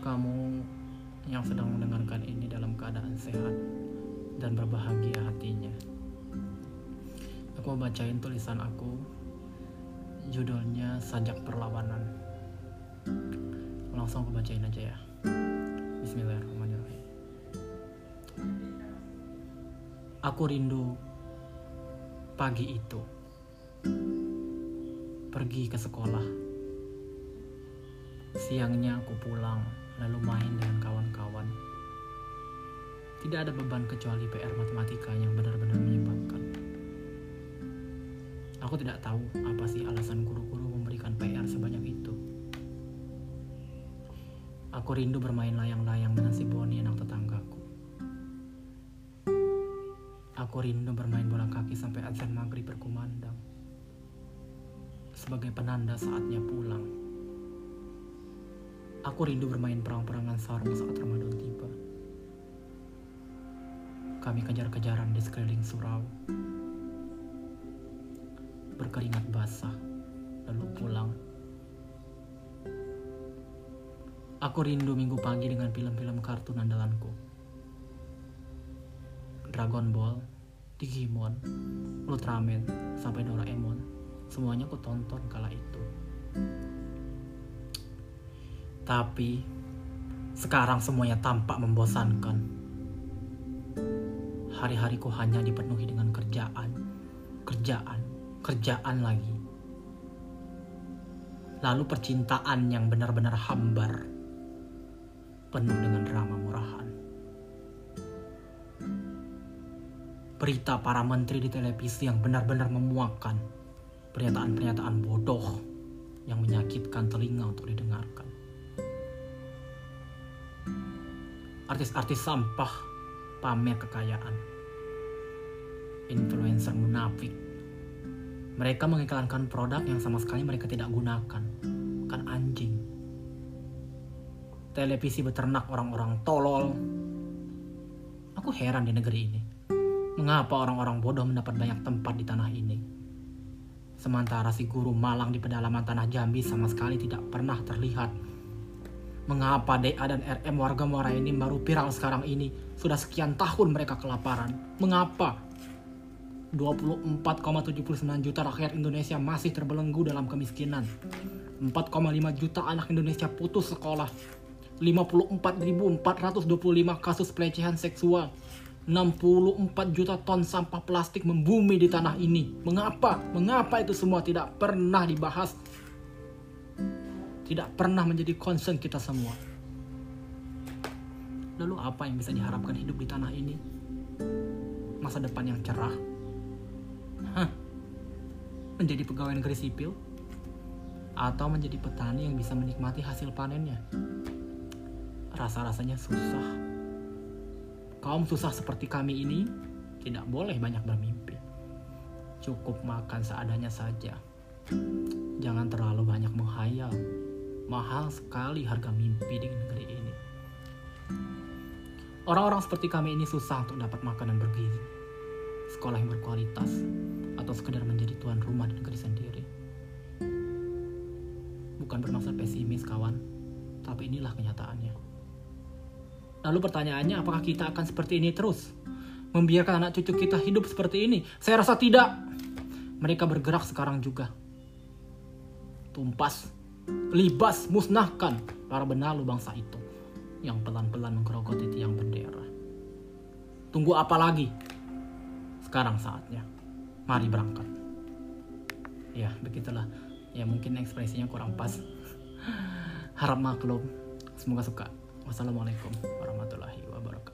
kamu yang sedang mendengarkan ini dalam keadaan sehat dan berbahagia hatinya? Aku bacain tulisan aku. Judulnya Sajak Perlawanan. Langsung aku bacain aja ya. Bismillahirrahmanirrahim. Aku rindu pagi itu. Pergi ke sekolah. Siangnya aku pulang lalu main dengan kawan-kawan. Tidak ada beban kecuali PR matematika yang benar-benar menyebalkan. Aku tidak tahu apa sih alasan guru-guru memberikan PR sebanyak itu. Aku rindu bermain layang-layang dengan si Boni anak tetanggaku. Aku rindu bermain bola kaki sampai azan maghrib berkumandang. Sebagai penanda saatnya pulang. Aku rindu bermain perang-perangan sarung saat Ramadan tiba. Kami kejar-kejaran di sekeliling surau. Berkeringat basah, lalu pulang. Aku rindu minggu pagi dengan film-film kartun andalanku. Dragon Ball, Digimon, Ultraman, sampai Doraemon. Semuanya aku tonton kala itu. Tapi sekarang semuanya tampak membosankan. Hari-hariku hanya dipenuhi dengan kerjaan, kerjaan, kerjaan lagi. Lalu percintaan yang benar-benar hambar, penuh dengan drama murahan. Berita para menteri di televisi yang benar-benar memuakkan pernyataan-pernyataan bodoh yang menyakitkan telinga untuk didengarkan. Artis-artis sampah pamer kekayaan. Influencer munafik. Mereka mengiklankan produk yang sama sekali mereka tidak gunakan. Kan anjing. Televisi beternak orang-orang tolol. Aku heran di negeri ini. Mengapa orang-orang bodoh mendapat banyak tempat di tanah ini? Sementara si guru malang di pedalaman tanah Jambi sama sekali tidak pernah terlihat. Mengapa DA dan RM warga Muara ini baru viral sekarang ini? Sudah sekian tahun mereka kelaparan. Mengapa? 24,79 juta rakyat Indonesia masih terbelenggu dalam kemiskinan. 4,5 juta anak Indonesia putus sekolah. 54.425 kasus pelecehan seksual. 64 juta ton sampah plastik membumi di tanah ini. Mengapa? Mengapa itu semua tidak pernah dibahas? Tidak pernah menjadi concern kita semua. Lalu apa yang bisa diharapkan hidup di tanah ini? Masa depan yang cerah? Hah? Menjadi pegawai negeri sipil? Atau menjadi petani yang bisa menikmati hasil panennya? Rasa-rasanya susah kaum susah seperti kami ini tidak boleh banyak bermimpi. Cukup makan seadanya saja. Jangan terlalu banyak menghayal. Mahal sekali harga mimpi di negeri ini. Orang-orang seperti kami ini susah untuk dapat makanan bergizi, sekolah yang berkualitas, atau sekedar menjadi tuan rumah di negeri sendiri. Bukan bermaksud pesimis, kawan, tapi inilah kenyataannya. Lalu pertanyaannya, apakah kita akan seperti ini terus? Membiarkan anak cucu kita hidup seperti ini? Saya rasa tidak. Mereka bergerak sekarang juga. Tumpas, libas, musnahkan para benalu bangsa itu yang pelan-pelan menggerogoti tiang bendera. Tunggu apa lagi? Sekarang saatnya. Mari berangkat. Ya, begitulah. Ya, mungkin ekspresinya kurang pas. Harap maklum. Semoga suka. Wassalamualaikum warahmatullahi wabarakatuh.